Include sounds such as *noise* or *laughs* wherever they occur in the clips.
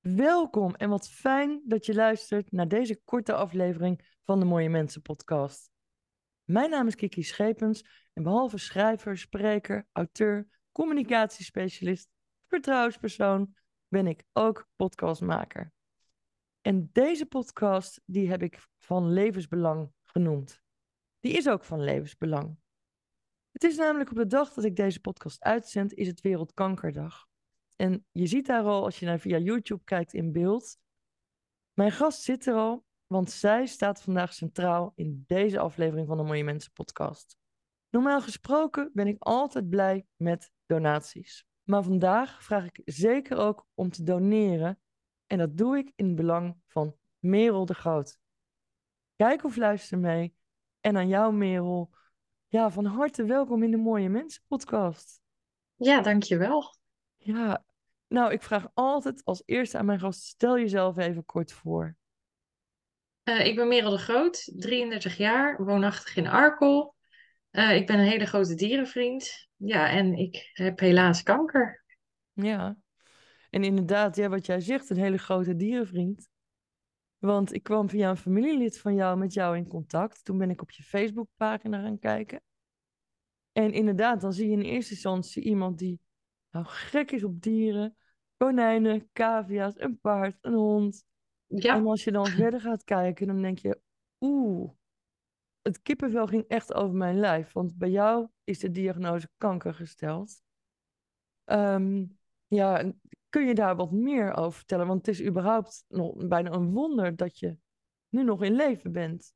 Welkom en wat fijn dat je luistert naar deze korte aflevering van de Mooie Mensen podcast. Mijn naam is Kiki Schepens en behalve schrijver, spreker, auteur, communicatiespecialist, vertrouwenspersoon, ben ik ook podcastmaker. En deze podcast die heb ik van levensbelang genoemd. Die is ook van levensbelang. Het is namelijk op de dag dat ik deze podcast uitzend, is het Wereldkankerdag. En je ziet daar al, als je naar via YouTube kijkt in beeld. Mijn gast zit er al, want zij staat vandaag centraal in deze aflevering van de Mooie Mensen podcast. Normaal gesproken ben ik altijd blij met donaties. Maar vandaag vraag ik zeker ook om te doneren. En dat doe ik in het belang van Merel de Groot. Kijk of luister mee. En aan jou, Merel. Ja, van harte welkom in de Mooie Mensen podcast. Ja, dankjewel. Ja, nou, ik vraag altijd als eerste aan mijn gast, stel jezelf even kort voor. Uh, ik ben Merel de Groot, 33 jaar, woonachtig in Arkel. Uh, ik ben een hele grote dierenvriend. Ja, en ik heb helaas kanker. Ja, en inderdaad, ja, wat jij zegt, een hele grote dierenvriend. Want ik kwam via een familielid van jou met jou in contact. Toen ben ik op je Facebookpagina gaan kijken. En inderdaad, dan zie je in eerste instantie iemand die nou gek is op dieren. Konijnen, cavia's, een paard, een hond. Ja, En als je dan verder gaat kijken, dan denk je, oeh, het kippenvel ging echt over mijn lijf. Want bij jou is de diagnose kanker gesteld. Ehm, ja, kun je daar wat meer over vertellen? Want het is überhaupt nog bijna een wonder dat je nu nog in leven bent.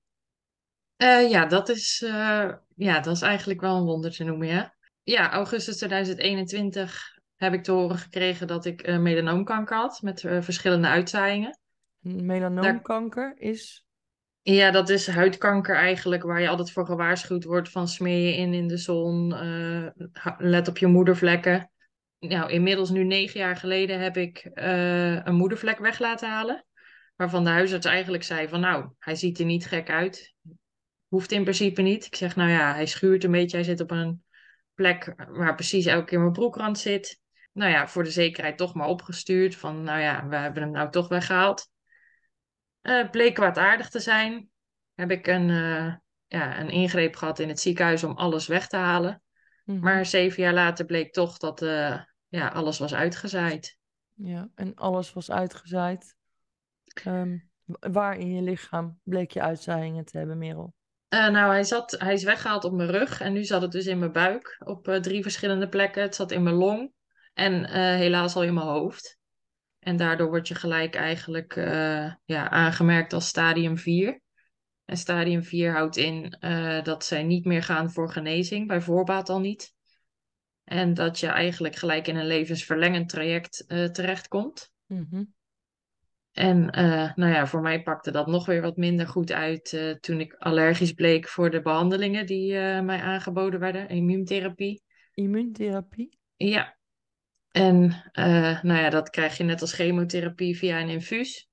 Eh, ja, dat is, eh, ja, dat is eigenlijk wel een wonder te noemen, ja. Ja, augustus 2021 heb ik te horen gekregen dat ik eh, melanoomkanker had met eh, verschillende uitzaaiingen. Melanoomkanker is. Ja, dat is huidkanker eigenlijk, waar je altijd voor gewaarschuwd wordt van smeer je in in de zon, eh, let op je moedervlekken. Nou, inmiddels nu negen jaar geleden heb ik een moedervlek weg laten halen, waarvan de huisarts eigenlijk zei van nou, hij ziet er niet gek uit, hoeft in principe niet. Ik zeg nou ja, hij schuurt een beetje, hij zit op een plek waar precies elke keer mijn broekrand zit. Nou ja, voor de zekerheid toch maar opgestuurd van nou ja, we hebben hem nou toch weggehaald. Eh, bleek kwaadaardig te zijn. Heb ik een, eh, ja, een ingreep gehad in het ziekenhuis om alles weg te halen. Mhm. Maar zeven jaar later bleek toch dat eh, ja, alles was uitgezaaid. Ja, en alles was uitgezaaid. Ehm, waar in je lichaam bleek je uitzaaiingen te hebben, Merel? Eh, nou, hij, zat, hij is weggehaald op mijn rug en nu zat het dus in mijn buik op eh, drie verschillende plekken. Het zat in mijn long en eh, helaas al in mijn hoofd. En daardoor word je gelijk eigenlijk ja, aangemerkt als stadium 4. En stadium 4 houdt in dat zij niet meer gaan voor genezing, bij voorbaat al niet. En dat je eigenlijk gelijk in een levensverlengend traject terechtkomt. Mhm. En eh, nou ja, voor mij pakte dat nog weer wat minder goed uit eh, toen ik allergisch bleek voor de behandelingen die eh, mij aangeboden werden, immuuntherapie. Immuuntherapie? Ja, en nou ja, dat krijg je net als chemotherapie via een infuus.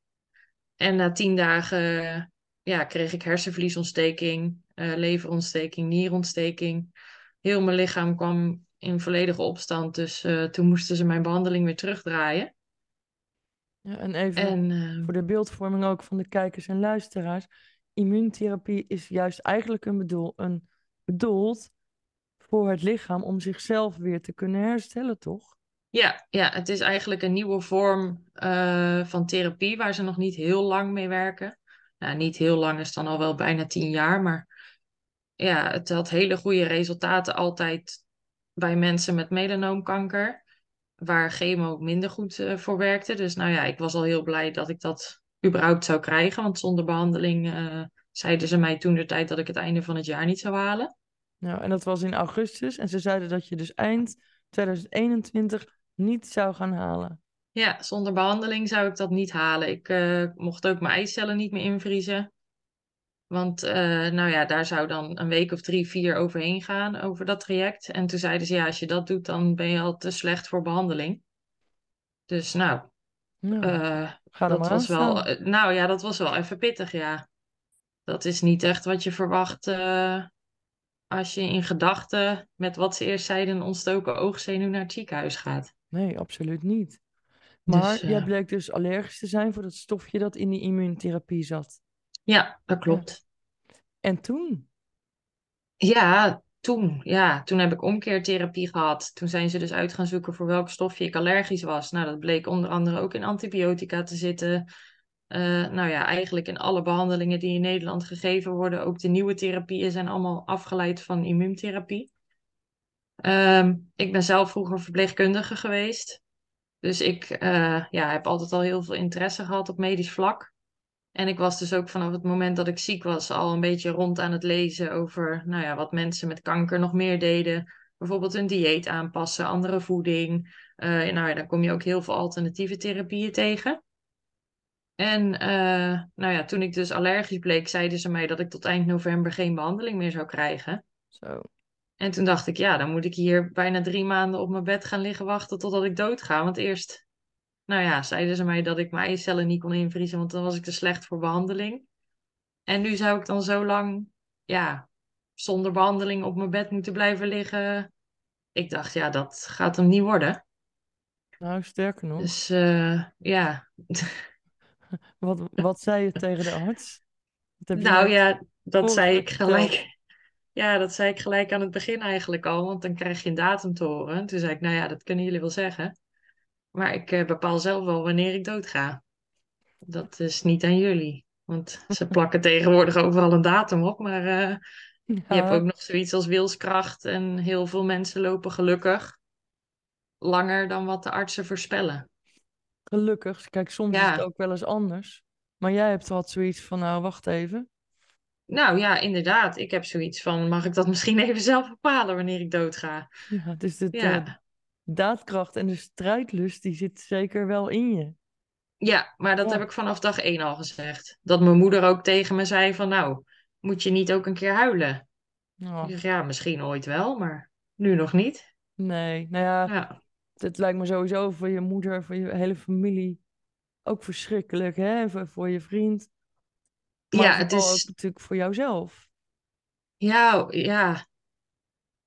En na tien dagen ja, kreeg ik hersenvliesontsteking, leverontsteking, nierontsteking. Heel mijn lichaam kwam in volledige opstand, dus toen moesten ze mijn behandeling weer terugdraaien. Ja, en even En eh, voor de beeldvorming ook van de kijkers en luisteraars. Immuuntherapie is juist eigenlijk een bedoel, een, bedoeld voor het lichaam om zichzelf weer te kunnen herstellen, toch? Ja, ja, het is eigenlijk een nieuwe vorm eh, van therapie waar ze nog niet heel lang mee werken. Nou, niet heel lang is dan al wel bijna tien jaar, maar ja, het had hele goede resultaten altijd bij mensen met melanoomkanker, waar chemo minder goed eh, voor werkte. Dus nou ja, ik was al heel blij dat ik dat überhaupt zou krijgen, want zonder behandeling eh, zeiden ze mij toen de tijd dat ik het einde van het jaar niet zou halen. Nou, en dat was in augustus. En ze zeiden dat je dus eind 2021 niet zou gaan halen. Ja, zonder behandeling zou ik dat niet halen. Ik eh, mocht ook mijn eicellen niet meer invriezen. Want eh, nou ja, daar zou dan een week of drie, vier overheen gaan, over dat traject. En toen zeiden ze, ja, als je dat doet, dan ben je al te slecht voor behandeling. Dus nou, Nou, eh, ga er dat aan was wel, eh, nou ja, dat was wel even pittig, ja. Dat is niet echt wat je verwacht als je in gedachten met wat ze eerst zeiden, een ontstoken oogzenuw naar het ziekenhuis gaat. Nee, absoluut niet. Maar Dus, jij bleek dus allergisch te zijn voor dat stofje dat in die immuuntherapie zat. Ja, dat klopt. En toen? Ja, toen, ja, toen heb ik omkeertherapie gehad. Toen zijn ze dus uit gaan zoeken voor welk stofje ik allergisch was. Nou, dat bleek onder andere ook in antibiotica te zitten. Eh, nou ja, eigenlijk in alle behandelingen die in Nederland gegeven worden, ook de nieuwe therapieën zijn allemaal afgeleid van immuuntherapie. Ehm, ik ben zelf vroeger verpleegkundige geweest. Dus ik eh, ja, heb altijd al heel veel interesse gehad op medisch vlak. En ik was dus ook vanaf het moment dat ik ziek was al een beetje rond aan het lezen over nou ja, wat mensen met kanker nog meer deden. Bijvoorbeeld een dieet aanpassen, andere voeding. Eh, nou ja, dan kom je ook heel veel alternatieve therapieën tegen. En eh, nou ja, toen ik dus allergisch bleek, zeiden ze mij dat ik tot eind november geen behandeling meer zou krijgen. Zo. En toen dacht ik, ja, dan moet ik hier bijna drie maanden op mijn bed gaan liggen wachten totdat ik doodga. Want eerst, nou ja, zeiden ze mij dat ik mijn eicellen niet kon invriezen, want dan was ik te slecht voor behandeling. En nu zou ik dan zo lang, ja, zonder behandeling op mijn bed moeten blijven liggen. Ik dacht, ja, dat gaat hem niet worden. Nou, sterker nog. Dus eh, ja, *laughs* Wat, wat zei je tegen de arts? Nou ja, dat zei ik gelijk. Ja, dat zei ik gelijk aan het begin eigenlijk al, want dan krijg je een datum te horen. Toen zei ik, nou ja, dat kunnen jullie wel zeggen. Maar ik eh, bepaal zelf wel wanneer ik doodga. Dat is niet aan jullie. Want ze *laughs* plakken tegenwoordig overal een datum op. Maar eh, je hebt ook nog zoiets als wilskracht. En heel veel mensen lopen gelukkig langer dan wat de artsen voorspellen. gelukkig. Kijk, soms is het ook wel eens anders. Maar jij hebt wat zoiets van, nou, wacht even. nou ja, inderdaad. Ik heb zoiets van, mag ik dat misschien even zelf bepalen wanneer ik doodga? Ja, dus Ja, daadkracht en de strijdlust, die zit zeker wel in je. ja, maar dat heb ik vanaf dag één al gezegd. Dat mijn moeder ook tegen me zei van, nou, moet je niet ook een keer huilen? Oh, ja, misschien ooit wel, maar nu nog niet. nee. Nou ja, Ja. het lijkt me sowieso voor je moeder, voor je hele familie ook verschrikkelijk, hè? Voor, voor je vriend. Maar Ja, het is, natuurlijk voor jouzelf. ja, ja,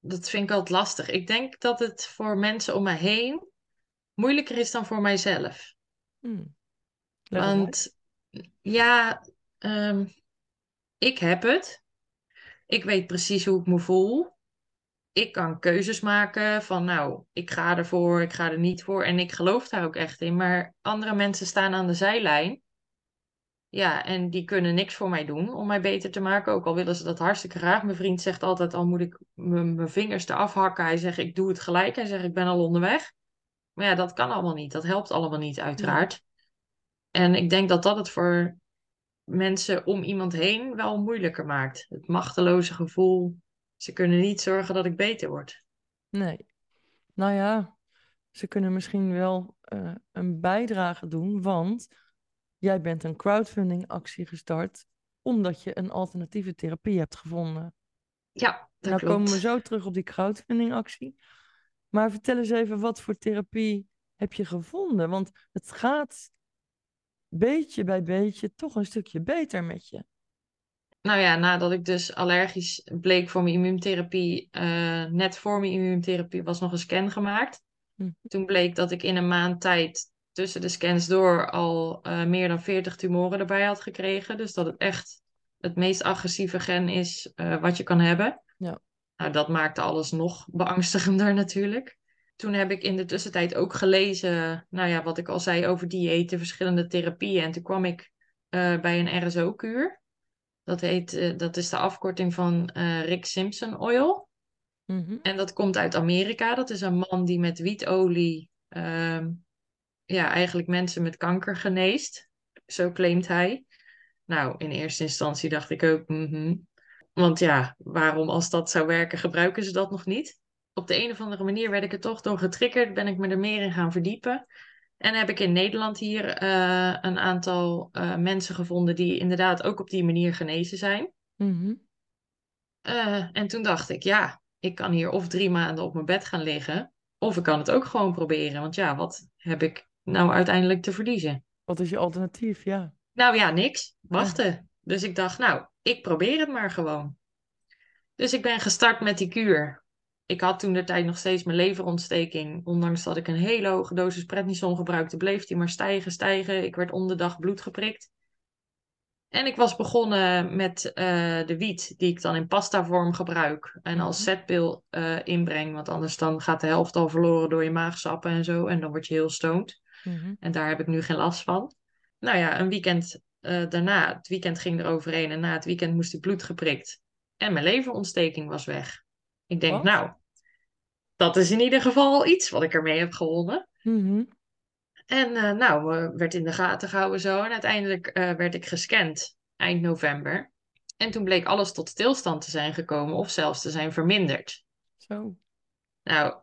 dat vind ik altijd lastig. Ik denk dat het voor mensen om me heen moeilijker is dan voor mijzelf. Hm, uit. Want ja, ehm, ik heb het. Ik weet precies hoe ik me voel. Ik kan keuzes maken van, nou, ik ga ervoor, ik ga er niet voor. En ik geloof daar ook echt in. Maar andere mensen staan aan de zijlijn. Ja, en die kunnen niks voor mij doen om mij beter te maken. Ook al willen ze dat hartstikke graag. Mijn vriend zegt altijd, al moet ik mijn vingers eraf hakken. Hij zegt, ik doe het gelijk. Hij zegt, ik ben al onderweg. Maar ja, dat kan allemaal niet. Dat helpt allemaal niet, uiteraard. En ik denk dat dat het voor mensen om iemand heen wel moeilijker maakt. Het machteloze gevoel. Ze kunnen niet zorgen dat ik beter word. Nee. Nou ja, ze kunnen misschien wel eh, een bijdrage doen, want jij bent een crowdfunding actie gestart omdat je een alternatieve therapie hebt gevonden. Ja, dat Nou komen we zo terug op die crowdfunding actie. Maar vertel eens even, wat voor therapie heb je gevonden? Want het gaat beetje bij beetje toch een stukje beter met je. Nou ja, nadat ik dus allergisch bleek voor mijn immuuntherapie, eh, net voor mijn immuuntherapie was nog een scan gemaakt. Hm. Toen bleek dat ik in een maand tijd tussen de scans door al eh, meer dan 40 tumoren erbij had gekregen. Dus dat het echt het meest agressieve gen is eh, wat je kan hebben. Ja. Nou, dat maakte alles nog beangstigender *laughs* natuurlijk. Toen heb ik in de tussentijd ook gelezen, nou ja, wat ik al zei over diëten, verschillende therapieën. En toen kwam ik eh, bij een RSO-kuur. Dat heet, dat is de afkorting van Rick Simpson Oil. Mhm. En dat komt uit Amerika. Dat is een man die met wietolie ehm, ja, eigenlijk mensen met kanker geneest. Zo claimt hij. Nou, in eerste instantie dacht ik ook, mhm. Want ja, waarom als dat zou werken, gebruiken ze dat nog niet? Op de een of andere manier werd ik er toch door getriggerd, ben ik me er meer in gaan verdiepen. En heb ik in Nederland hier eh, een aantal eh, mensen gevonden die inderdaad ook op die manier genezen zijn. Mhm. Eh, en toen dacht ik, ja, ik kan hier of drie maanden op mijn bed gaan liggen, of ik kan het ook gewoon proberen. Want ja, wat heb ik nou uiteindelijk te verliezen? Wat is je alternatief? Ja. Nou ja, niks. Ja. Wachten. Dus ik dacht, nou, ik probeer het maar gewoon. Dus ik ben gestart met die kuur. ik had toen de tijd nog steeds mijn leverontsteking. Ondanks dat ik een hele hoge dosis prednison gebruikte, bleef die maar stijgen, stijgen. Ik werd om de dag bloed geprikt. En ik was begonnen met eh, de wiet, die ik dan in pasta vorm gebruik. En als Mhm. zetpil eh, inbreng, want anders dan gaat de helft al verloren door je maagsappen en zo. En dan word je heel stoned. Mhm. En daar heb ik nu geen last van. Nou ja, een weekend eh, daarna, het weekend ging er overheen. En na het weekend moest ik bloed geprikt. En mijn leverontsteking was weg. Ik denk, Wat? nou, dat is in ieder geval iets wat ik ermee heb gewonnen. Mhm. En eh, nou, werd in de gaten gehouden zo. En uiteindelijk eh, werd ik gescand eind november. En toen bleek alles tot stilstand te zijn gekomen of zelfs te zijn verminderd. Zo. Nou,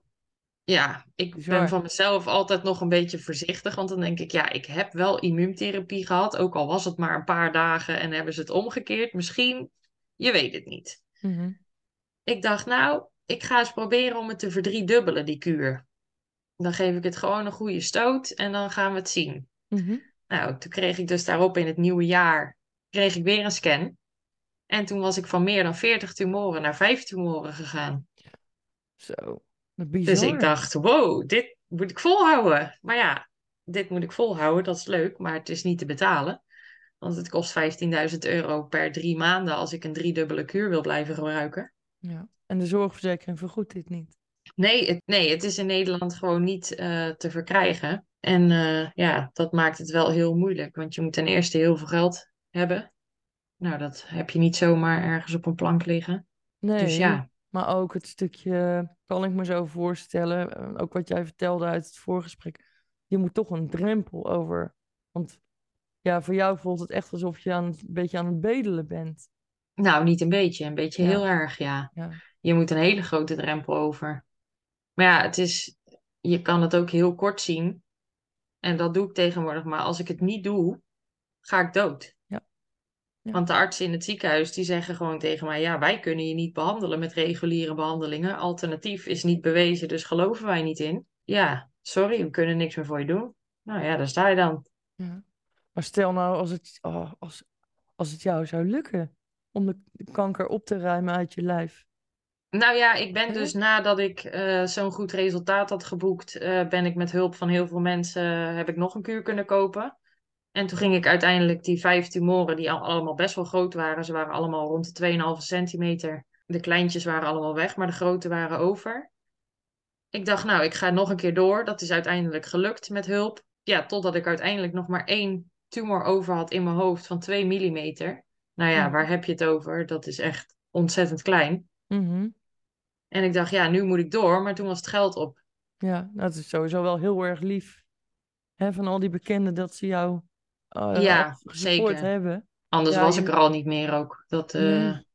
ja, ik Bizar. ben van mezelf altijd nog een beetje voorzichtig. Want dan denk ik, ja, ik heb wel immuuntherapie gehad. Ook al was het maar een paar dagen en hebben ze het omgekeerd. Misschien, je weet het niet. Mhm. Ik dacht, nou, ik ga eens proberen om het te verdriedubbelen, die kuur. Dan geef ik het gewoon een goede stoot en dan gaan we het zien. Mhm. Nou, toen kreeg ik dus daarop in het nieuwe jaar, kreeg ik weer een scan. En toen was ik van meer dan 40 tumoren naar 5 tumoren gegaan. Zo. Bizar. Dus ik dacht, wow, dit moet ik volhouden. Maar ja, dit moet ik volhouden, dat is leuk, maar het is niet te betalen. Want het kost 15.000 euro per drie maanden als ik een driedubbele kuur wil blijven gebruiken. Ja. En de zorgverzekering vergoedt dit niet. Nee, het, nee, het is in Nederland gewoon niet eh, te verkrijgen. En eh, ja, dat maakt het wel heel moeilijk. Want je moet ten eerste heel veel geld hebben. Nou, dat heb je niet zomaar ergens op een plank liggen. Nee, Dus ja, maar ook het stukje, kan ik me zo voorstellen, eh, ook wat jij vertelde uit het voorgesprek, je moet toch een drempel over. Want ja, voor jou voelt het echt alsof je aan een beetje aan het bedelen bent. nou, niet een beetje. Een beetje Ja. heel erg, ja. Ja. Je moet een hele grote drempel over. Maar ja, het is, je kan het ook heel kort zien. En dat doe ik tegenwoordig. Maar als ik het niet doe, ga ik dood. Ja. Want de artsen in het ziekenhuis die zeggen gewoon tegen mij: ja, wij kunnen je niet behandelen met reguliere behandelingen. Alternatief is niet bewezen, dus geloven wij niet in. Ja, sorry, we kunnen niks meer voor je doen. Nou ja, daar sta je dan. Ja. Maar stel nou als het, oh, als, als het jou zou lukken om de, kanker op te ruimen uit je lijf. Nou ja, ik ben dus nadat ik eh, zo'n goed resultaat had geboekt, eh, ben ik met hulp van heel veel mensen, eh, heb ik nog een kuur kunnen kopen. En toen ging ik uiteindelijk die vijf tumoren, die al- allemaal best wel groot waren, ze waren allemaal rond de 2,5 centimeter. De kleintjes waren allemaal weg, maar de grote waren over. Ik dacht, nou, ik ga nog een keer door. Dat is uiteindelijk gelukt met hulp. Ja, totdat ik uiteindelijk nog maar één tumor over had in mijn hoofd van 2 millimeter. Nou ja, waar heb je het over? Dat is echt ontzettend klein. Mhm. En ik dacht, ja, nu moet ik door, maar toen was het geld op. Ja, dat is sowieso wel heel erg lief. Hè, van al die bekenden dat ze jou eh Ja, zeker. hebben. Anders Ja, was ik er al niet meer ook. Dat, eh, Nee.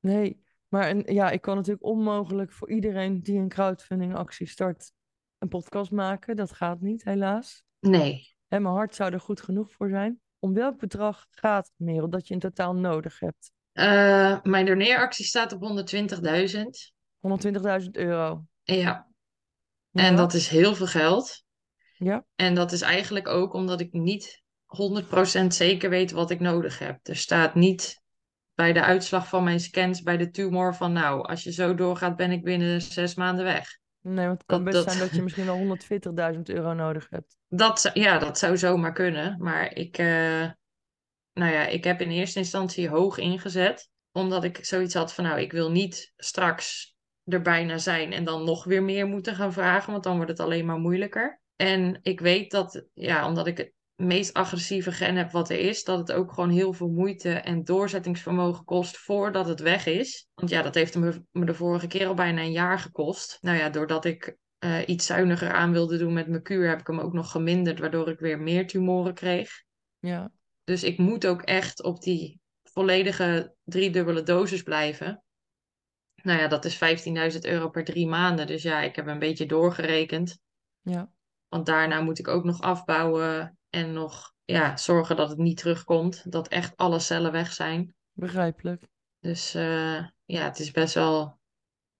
Nee, maar ja, ik kan natuurlijk onmogelijk voor iedereen die een crowdfunding actie start een podcast maken. Dat gaat niet, helaas. nee. Hè, mijn hart zou er goed genoeg voor zijn. Om welk bedrag gaat het, Merel, dat je in totaal nodig hebt? Eh, mijn doneeractie staat op 120.000. 120.000 euro. Ja, Ja. en dat is heel veel geld. Ja, En dat is eigenlijk ook omdat ik niet 100% zeker weet wat ik nodig heb. Er staat niet bij de uitslag van mijn scans bij de tumor van nou, als je zo doorgaat ben ik binnen zes maanden weg. nee, want het kan Dat- best dat- zijn dat je misschien wel 140.000 euro nodig hebt. Dat, ja, dat zou zomaar kunnen. Maar ik, eh, nou ja, ik heb in eerste instantie hoog ingezet. Omdat ik zoiets had van, nou, ik wil niet straks er bijna zijn en dan nog weer meer moeten gaan vragen. Want dan wordt het alleen maar moeilijker. En ik weet dat, ja, omdat ik het meest agressieve gen heb wat er is, dat het ook gewoon heel veel moeite en doorzettingsvermogen kost voordat het weg is. Want ja, dat heeft me, me de vorige keer al bijna een jaar gekost. Nou ja, doordat ik eh, iets zuiniger aan wilde doen met mijn kuur, heb ik hem ook nog geminderd, waardoor ik weer meer tumoren kreeg. Ja, Dus ik moet ook echt op die volledige driedubbele dosis blijven. Nou ja, dat is 15.000 euro per drie maanden. Dus ja, ik heb een beetje doorgerekend. ja, Want daarna moet ik ook nog afbouwen en nog ja, zorgen dat het niet terugkomt. Dat echt alle cellen weg zijn. begrijpelijk. Dus eh, ja, het is best wel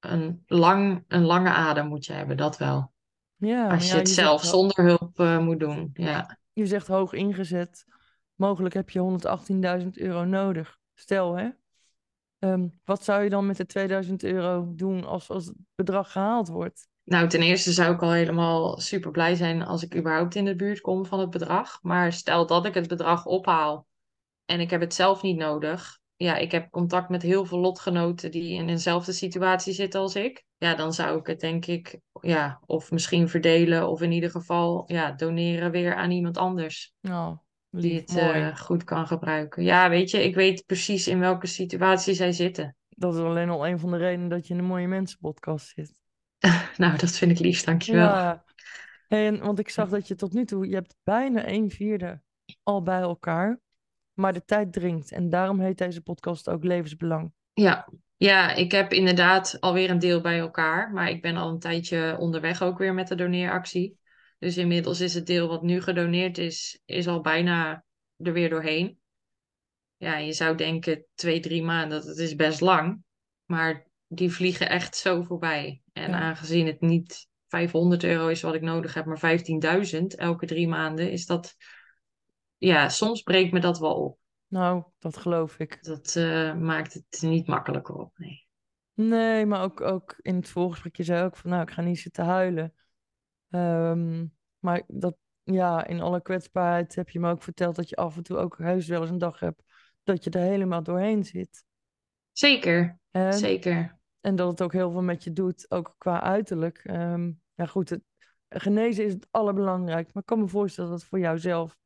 een, lang, een lange adem moet je hebben, dat wel. Ja, Als ja, je het zelf zonder hulp eh, moet doen. Ja. Je zegt hoog ingezet. Mogelijk heb je 118.000 euro nodig. Stel hè, Ehm, wat zou je dan met de 2000 euro doen als, als het bedrag gehaald wordt? Nou, ten eerste zou ik al helemaal super blij zijn als ik überhaupt in de buurt kom van het bedrag. Maar stel dat ik het bedrag ophaal en ik heb het zelf niet nodig. Ja, ik heb contact met heel veel lotgenoten die in dezelfde situatie zitten als ik. Ja, dan zou ik het denk ik, ja, of misschien verdelen of in ieder geval, ja, doneren weer aan iemand anders. Oh, die het eh, goed kan gebruiken. Ja, weet je, ik weet precies in welke situatie zij zitten. Dat is alleen al een van de redenen dat je in een mooie mensenpodcast zit. Nou, dat vind ik lief, dankjewel. Ja, en, want ik zag dat je tot nu toe, je hebt bijna een vierde al bij elkaar, maar de tijd dringt. En daarom heet deze podcast ook Levensbelang. Ja. ja, ik heb inderdaad alweer een deel bij elkaar, maar ik ben al een tijdje onderweg ook weer met de doneeractie. Dus inmiddels is het deel wat nu gedoneerd is, is al bijna er weer doorheen. Ja, je zou denken twee, drie maanden, dat is best lang. Maar die vliegen echt zo voorbij. En Ja. aangezien het niet 500 euro is wat ik nodig heb, maar 15.000 elke drie maanden, is dat... Ja, soms breekt me dat wel op. Nou, dat geloof ik. Dat eh, maakt het niet makkelijker op, nee. Nee, maar ook, ook in het voorgesprek, je zei ook van, nou, ik ga niet zitten huilen. Ehm, maar dat, ja, in alle kwetsbaarheid heb je me ook verteld dat je af en toe ook heus wel eens een dag hebt dat je er helemaal doorheen zit. Zeker, En, zeker. En dat het ook heel veel met je doet, ook qua uiterlijk. Ehm, ja, goed, het, genezen is het allerbelangrijkste. Maar ik kan me voorstellen dat het voor jou zelf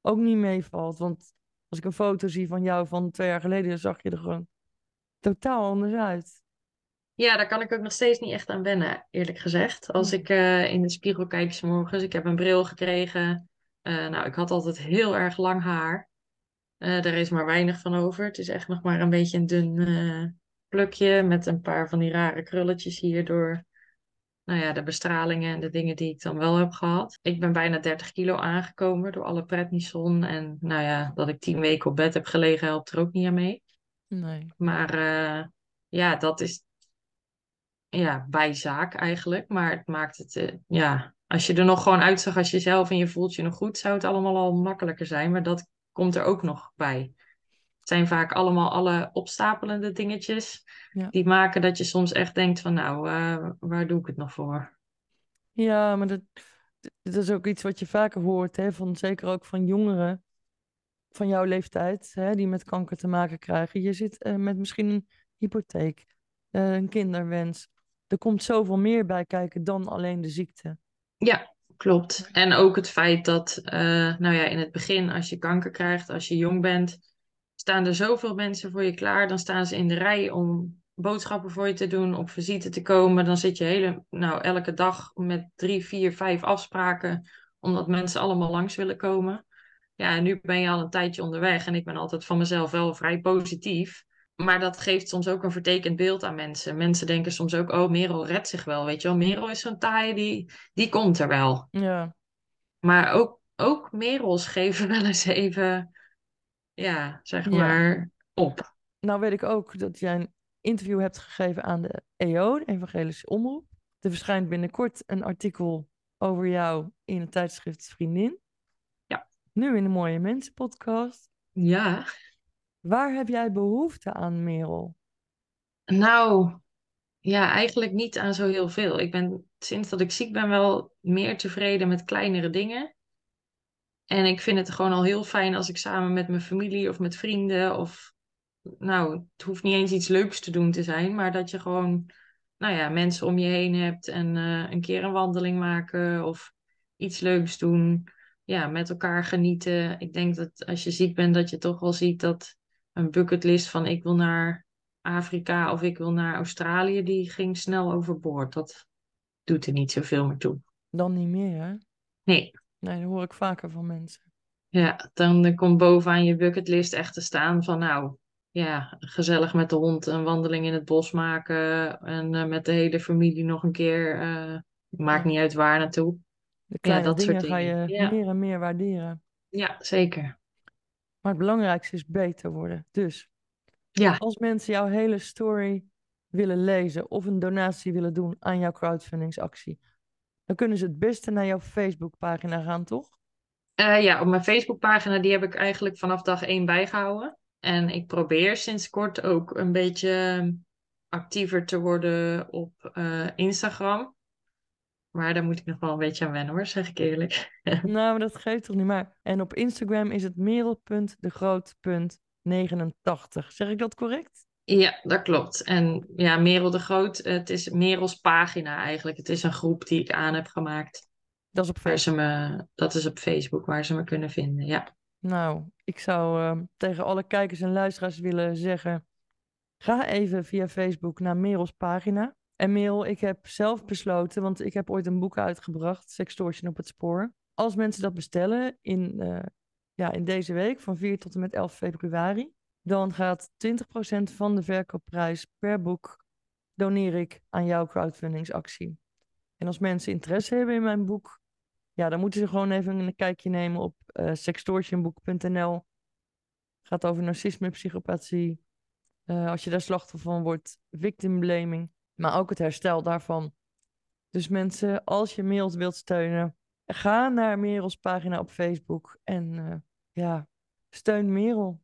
ook niet meevalt. Want als ik een foto zie van jou van twee jaar geleden, dan zag je er gewoon totaal anders uit. Ja, daar kan ik ook nog steeds niet echt aan wennen, eerlijk gezegd. Als ik eh, in de spiegel kijk 's morgens, ik heb een bril gekregen. Eh, nou, ik had altijd heel erg lang haar. Eh daar is maar weinig van over. Het is echt nog maar een beetje een dun plukje met een paar van die rare krulletjes hier door nou ja, de bestralingen en de dingen die ik dan wel heb gehad. Ik ben bijna 30 kilo aangekomen door alle prednison. En nou ja, dat ik 10 weken op bed heb gelegen helpt er ook niet aan mee. Nee. Maar eh, ja, dat is ja, bijzaak eigenlijk. Maar het maakt het, eh, ja, als je er nog gewoon uitzag als jezelf en je voelt je nog goed, zou het allemaal al makkelijker zijn. Maar dat komt er ook nog bij. Het zijn vaak allemaal alle opstapelende dingetjes Ja. die maken dat je soms echt denkt van nou, eh, waar doe ik het nog voor? Ja, maar dat, dat is ook iets wat je vaker hoort, hè, van, zeker ook van jongeren van jouw leeftijd, hè, die met kanker te maken krijgen. Je zit eh, met misschien een hypotheek, eh, een kinderwens. Er komt zoveel meer bij kijken dan alleen de ziekte. Ja, klopt. En ook het feit dat, nou ja, in het begin, als je kanker krijgt, als je jong bent, staan er zoveel mensen voor je klaar. Dan staan ze in de rij om boodschappen voor je te doen, op visite te komen. Dan zit je hele, nou, elke dag met drie, vier, vijf afspraken, omdat mensen allemaal langs willen komen. Ja, en nu ben je al een tijdje onderweg en ik ben altijd van mezelf wel vrij positief. Maar dat geeft soms ook een vertekend beeld aan mensen. Mensen denken soms ook, oh, Merel redt zich wel, weet je wel. Merel is zo'n taaie, die, die komt er wel. Ja, Maar ook, ook Merels *laughs* geven wel eens even, ja, zeg Ja. maar, op. nou weet ik ook dat jij een interview hebt gegeven aan de EO, de Evangelische Omroep. Er verschijnt binnenkort een artikel over jou in het tijdschrift Vriendin. Ja. Nu in de Mooie Mensen podcast. Ja, Waar heb jij behoefte aan, Merel? nou, ja, eigenlijk niet aan zo heel veel. Ik ben sinds dat ik ziek ben wel meer tevreden met kleinere dingen. En ik vind het gewoon al heel fijn als ik samen met mijn familie of met vrienden of, nou, het hoeft niet eens iets leuks te doen te zijn, maar dat je gewoon, nou ja, mensen om je heen hebt en eh, een keer een wandeling maken of iets leuks doen. Ja, met elkaar genieten. Ik denk dat als je ziek bent, dat je toch wel ziet dat een bucketlist van ik wil naar Afrika of ik wil naar Australië, die ging snel overboord. Dat doet er niet zoveel meer toe. Dan niet meer, hè? Nee. Nee, dat hoor ik vaker van mensen. Ja, dan komt bovenaan je bucketlist echt te staan van nou, ja, gezellig met de hond een wandeling in het bos maken en eh, met de hele familie nog een keer, eh, maakt Ja. niet uit waar naartoe. De kleine dat soort dingen ga je. Ja. meer en meer waarderen. Ja, zeker. Maar het belangrijkste is beter worden. Dus Ja, als mensen jouw hele story willen lezen of een donatie willen doen aan jouw crowdfundingsactie, dan kunnen ze het beste naar jouw Facebookpagina gaan, toch? Eh, ja, op mijn Facebookpagina, die heb ik eigenlijk vanaf dag één bijgehouden. En ik probeer sinds kort ook een beetje actiever te worden op uh, Instagram. Maar daar moet ik nog wel een beetje aan wennen hoor, zeg ik eerlijk. *laughs* nou, maar dat geeft toch niet maar. En op Instagram is het merel.degroot.89. Zeg ik dat correct? Ja, dat klopt. En ja, Merel de Groot, het is Merels pagina eigenlijk. Het is een groep die ik aan heb gemaakt. Dat is op Facebook? Me, dat is op Facebook waar ze me kunnen vinden, ja. Nou, ik zou uh, tegen alle kijkers en luisteraars willen zeggen... Ga even via Facebook naar Merels pagina. En Merel, ik heb zelf besloten, want ik heb ooit een boek uitgebracht, Sextortion op het spoor. Als mensen dat bestellen in, uh, ja, in deze week, van 4 tot en met 11 februari, dan gaat 20% van de verkoopprijs per boek doneer ik aan jouw crowdfundingsactie. En als mensen interesse hebben in mijn boek, ja, dan moeten ze gewoon even een kijkje nemen op uh, sextortionboek.nl. Gaat over narcisme, psychopathie. Uh, als je daar slachtoffer van wordt, victim blaming. Maar ook het herstel daarvan. Dus mensen, als je mails wilt steunen, ga naar Merels pagina op Facebook. En uh, ja, steun Merel.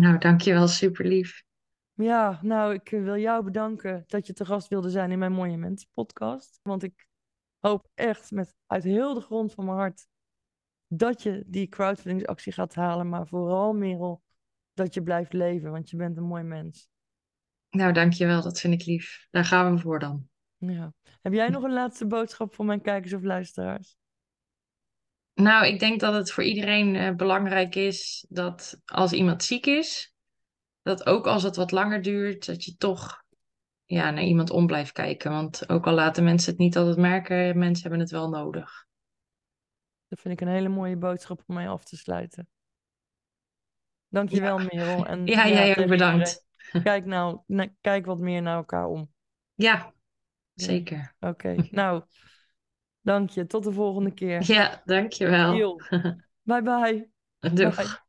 Nou, dankjewel, super lief. Ja, nou, ik wil jou bedanken dat je te gast wilde zijn in mijn Mooie Mensen podcast. Want ik hoop echt met uit heel de grond van mijn hart dat je die crowdfundingsactie gaat halen. Maar vooral, Merel, dat je blijft leven, want je bent een mooi mens. Nou, dankjewel, dat vind ik lief. Daar gaan we voor dan. Ja. Heb jij nog een laatste boodschap voor mijn kijkers of luisteraars? Nou, ik denk dat het voor iedereen uh, belangrijk is dat als iemand ziek is, dat ook als het wat langer duurt, dat je toch ja, naar iemand om blijft kijken. Want ook al laten mensen het niet altijd merken, mensen hebben het wel nodig. Dat vind ik een hele mooie boodschap om mij af te sluiten. Dankjewel, ja. Merel. En, ja, ja, jij ook bedankt. Kijk nou, kijk wat meer naar elkaar om. Ja, zeker. Oké, okay. nou, dank je. Tot de volgende keer. Ja, dankjewel. *laughs* Bye bye. Doeg. Bye.